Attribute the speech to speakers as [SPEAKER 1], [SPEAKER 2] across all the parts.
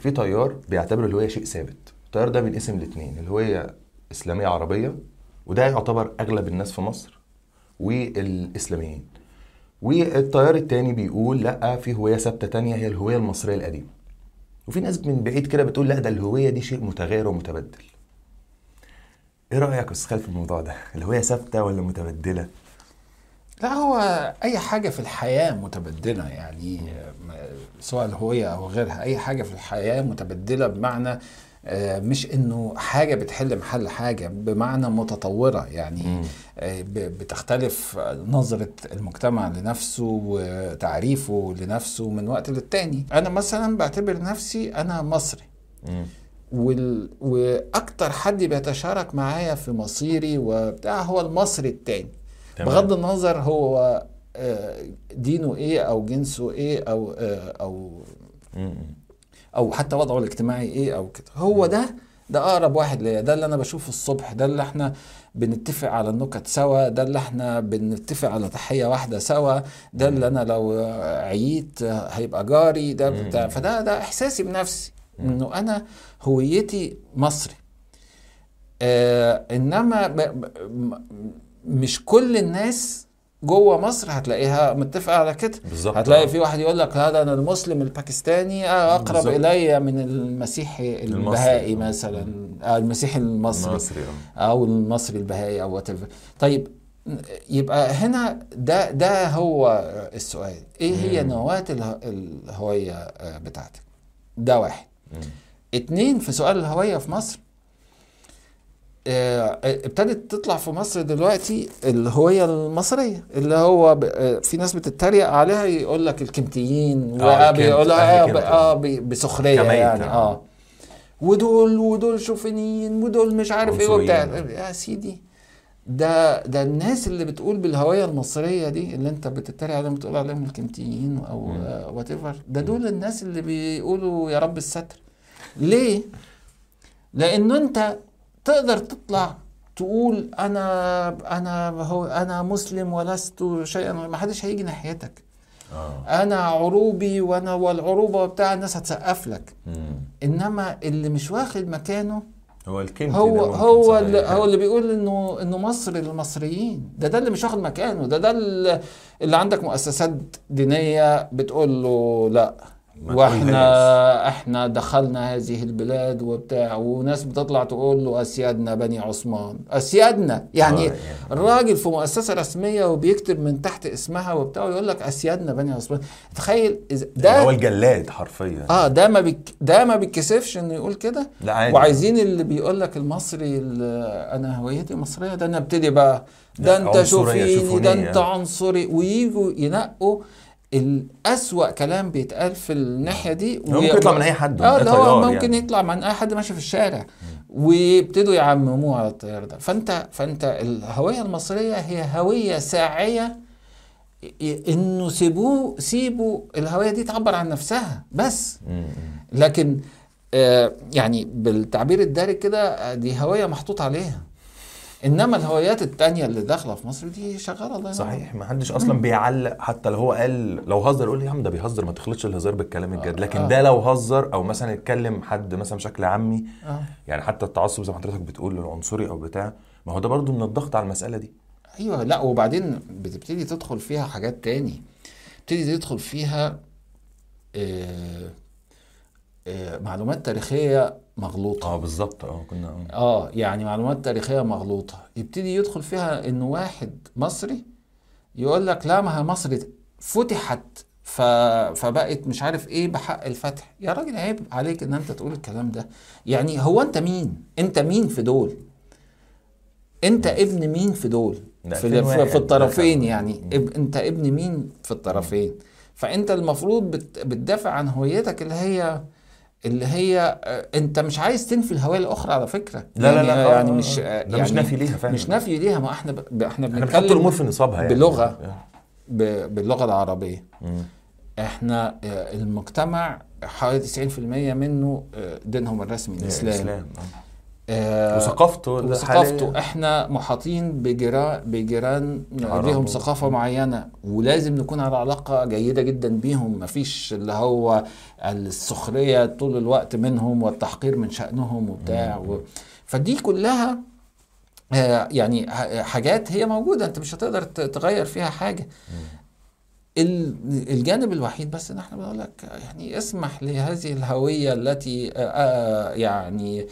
[SPEAKER 1] في تيار بيعتبر الهوية شيء ثابت. التيار ده بينقسم لاثنين الهوية إسلامية عربية وده يعتبر أغلب الناس في مصر والإسلاميين. والتيار التاني بيقول لأ في هوية ثابتة تانية هي الهوية المصرية القديمة. وفي ناس من بعيد كده بتقول لأ ده الهوية دي شيء متغير ومتبدل. إيه رأيك يا أستاذ خالد في الموضوع ده؟ الهوية ثابتة ولا متبدلة؟
[SPEAKER 2] لا هو أي حاجة في الحياة متبدلة يعني سواء الهوية أو غيرها أي حاجة في الحياة متبدلة بمعنى آه، مش إنه حاجة بتحل محل حاجة بمعنى متطورة يعني. آه، بتختلف نظرة المجتمع لنفسه وتعريفه لنفسه من وقت للتاني أنا مثلا بعتبر نفسي أنا مصري. وال... وأكتر حد بيتشارك معايا في مصيري وبتاع هو المصري التاني
[SPEAKER 1] تمام.
[SPEAKER 2] بغض النظر هو آه، دينه إيه أو جنسه إيه أو آه،
[SPEAKER 1] أو.
[SPEAKER 2] أو حتى وضعه الاجتماعي إيه أو كده. هو ده ده أقرب واحد ليا ده اللي أنا بشوفه الصبح ده اللي إحنا بنتفق على النكت سوا ده اللي إحنا بنتفق على تحية واحدة سوا ده اللي أنا لو عييت هيبقى جاري ده بتاع. فده ده إحساسي بنفسي إنه أنا هويتي مصري. آه إنما ب ب مش كل الناس جوه مصر هتلاقيها متفقة على كده
[SPEAKER 1] بالظبط
[SPEAKER 2] هتلاقي
[SPEAKER 1] آه.
[SPEAKER 2] في واحد يقول لك لا ده أنا المسلم الباكستاني أقرب
[SPEAKER 1] بالظبط.
[SPEAKER 2] إلي من المسيحي البهائي
[SPEAKER 1] المصري.
[SPEAKER 2] مثلا آه، المسيحي المصري
[SPEAKER 1] مصري آه
[SPEAKER 2] أو المصري البهائي أو وات طيب يبقى هنا ده ده هو السؤال إيه هي. نواة اله- الهوية آه، بتاعتك ده واحد
[SPEAKER 1] مم.
[SPEAKER 2] اتنين في سؤال الهوية في مصر آه، ابتدت تطلع في مصر دلوقتي الهوية المصرية اللي هو آه، في ناس بتتريق عليها يقول لك الكمتيين
[SPEAKER 1] آه،
[SPEAKER 2] وبيقولها آه. آه
[SPEAKER 1] بسخرية
[SPEAKER 2] يعني. آه ودول ودول شوفينيين ودول مش عارف إيه وبتاع. يا سيدي ده ده الناس اللي بتقول بالهوية المصرية دي اللي أنت بتتريق عليهم بتقول عليهم الكمتيين أو whatever ده دول الناس اللي بيقولوا يا رب الستر ليه؟ لأنه أنت تقدر تطلع تقول أنا أنا هو أنا مسلم ولست شيئا ما حدش هيجي ناحيتك.
[SPEAKER 1] آه.
[SPEAKER 2] أنا عروبي وأنا والعروبة بتاع الناس هتسقف لك. إنما اللي مش واخد مكانه
[SPEAKER 1] هو الكيمتي
[SPEAKER 2] هو هو. اللي هو اللي بيقول إنه إنه مصر للمصريين. ده ده اللي مش واخد مكانه. ده ده اللي, عندك مؤسسات دينية بتقول له
[SPEAKER 1] لأ.
[SPEAKER 2] وإحنا إحنا دخلنا هذه البلاد وبتاع وناس بتطلع تقول له أسيادنا بني عثمان. أسيادنا يعني
[SPEAKER 1] آه، يعني.
[SPEAKER 2] الراجل في مؤسسة رسمية وبيكتب من تحت اسمها وبتاع ويقول لك أسيادنا بني عثمان. تخيل إذا-
[SPEAKER 1] ده هو الجلاد حرفيا.
[SPEAKER 2] آه ده ما بيك ده ما بيتكسفش إنه يقول كده. وعايزين اللي بيقول لك المصري ال- أنا هويتي مصرية ده نبتدي بقى. ده
[SPEAKER 1] أنت
[SPEAKER 2] شوفيني ده. أنت عنصري. ويجوا ينقوا الأسوأ كلام بيتقال في الناحية دي
[SPEAKER 1] ممكن يطلع من أي حد آه
[SPEAKER 2] اللي هو ممكن
[SPEAKER 1] يعني.
[SPEAKER 2] يطلع من أي حد ماشي في الشارع ويبتدوا يعمموه على التيار ده فأنت فأنت الهوية المصرية هي هوية ساعية إنه سيبوه سيبوا الهوية دي تعبر عن نفسها بس. لكن آه، يعني بالتعبير الدارج كده آه، دي هوية محطوط عليها إنما الهويات التانية اللي داخلة في مصر دي شغالة الله
[SPEAKER 1] صحيح ما حدش أصلا بيعلق حتى لو هو قال لو هزر يقول لي يا عم ده بيهزر ما تخلطش الهزار بالكلام الجد. لكن
[SPEAKER 2] آه.
[SPEAKER 1] ده لو هزر أو مثلا يتكلم حد مثلا بشكل عامي
[SPEAKER 2] آه.
[SPEAKER 1] يعني حتى التعصب زي ما حضرتك بتقول العنصري أو بتاع ما هو ده برضو من الضغط على المسألة دي.
[SPEAKER 2] أيوه لا وبعدين بتبتدي تدخل فيها حاجات تاني. بتبتدي تدخل فيها آه آه معلومات تاريخية مغلوطة.
[SPEAKER 1] آه بالظبط. آه كنا آه.
[SPEAKER 2] آه يعني معلومات تاريخية مغلوطة. يبتدي يدخل فيها انه واحد مصري يقول لك لا ما هي مصر فتحت ف... فبقت مش عارف إيه بحق الفتح. يا راجل عيب عليك إن أنت تقول الكلام ده. يعني هو أنت مين؟ أنت مين في دول؟ أنت ابن مين في دول؟ في,
[SPEAKER 1] 2001
[SPEAKER 2] في, في الطرفين
[SPEAKER 1] كان-
[SPEAKER 2] يعني. اب... أنت ابن مين في الطرفين؟ فأنت المفروض بت... بتدافع عن هويتك اللي هي اللي هي آه، انت مش عايز تنفي الهوية الأخرى على فكرة
[SPEAKER 1] لا لا
[SPEAKER 2] يعني
[SPEAKER 1] لا آه،
[SPEAKER 2] يعني مش
[SPEAKER 1] آه.
[SPEAKER 2] يعني
[SPEAKER 1] مش نفي ليها فعلا
[SPEAKER 2] مش نفي ليها ما إحنا ب...
[SPEAKER 1] إحنا
[SPEAKER 2] بنتكلم
[SPEAKER 1] الأمور في نصابها يعني
[SPEAKER 2] بلغة.
[SPEAKER 1] آه.
[SPEAKER 2] ب... باللغة العربية
[SPEAKER 1] مم.
[SPEAKER 2] إحنا المجتمع حوالي 90% منه دينهم الرسمي الإسلام
[SPEAKER 1] الاسلام آه. وثقافته
[SPEAKER 2] وثقافته. إحنا محاطين بجيران بجيران. ليهم ثقافة معينة ولازم نكون على علاقة جيدة جدا بيهم مفيش اللي هو السخرية طول الوقت منهم والتحقير من شأنهم وبتاع و... فدي كلها آه، يعني حاجات هي موجودة أنت مش هتقدر تغير فيها حاجة ال- الجانب الوحيد بس إن إحنا بنقول لك يعني اسمح لهذه الهوية التي آه، يعني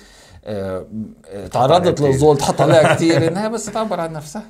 [SPEAKER 2] تعرضت
[SPEAKER 1] عليها كتير.
[SPEAKER 2] للظلم تحط عليها كتير إنها بس تعبر عن نفسها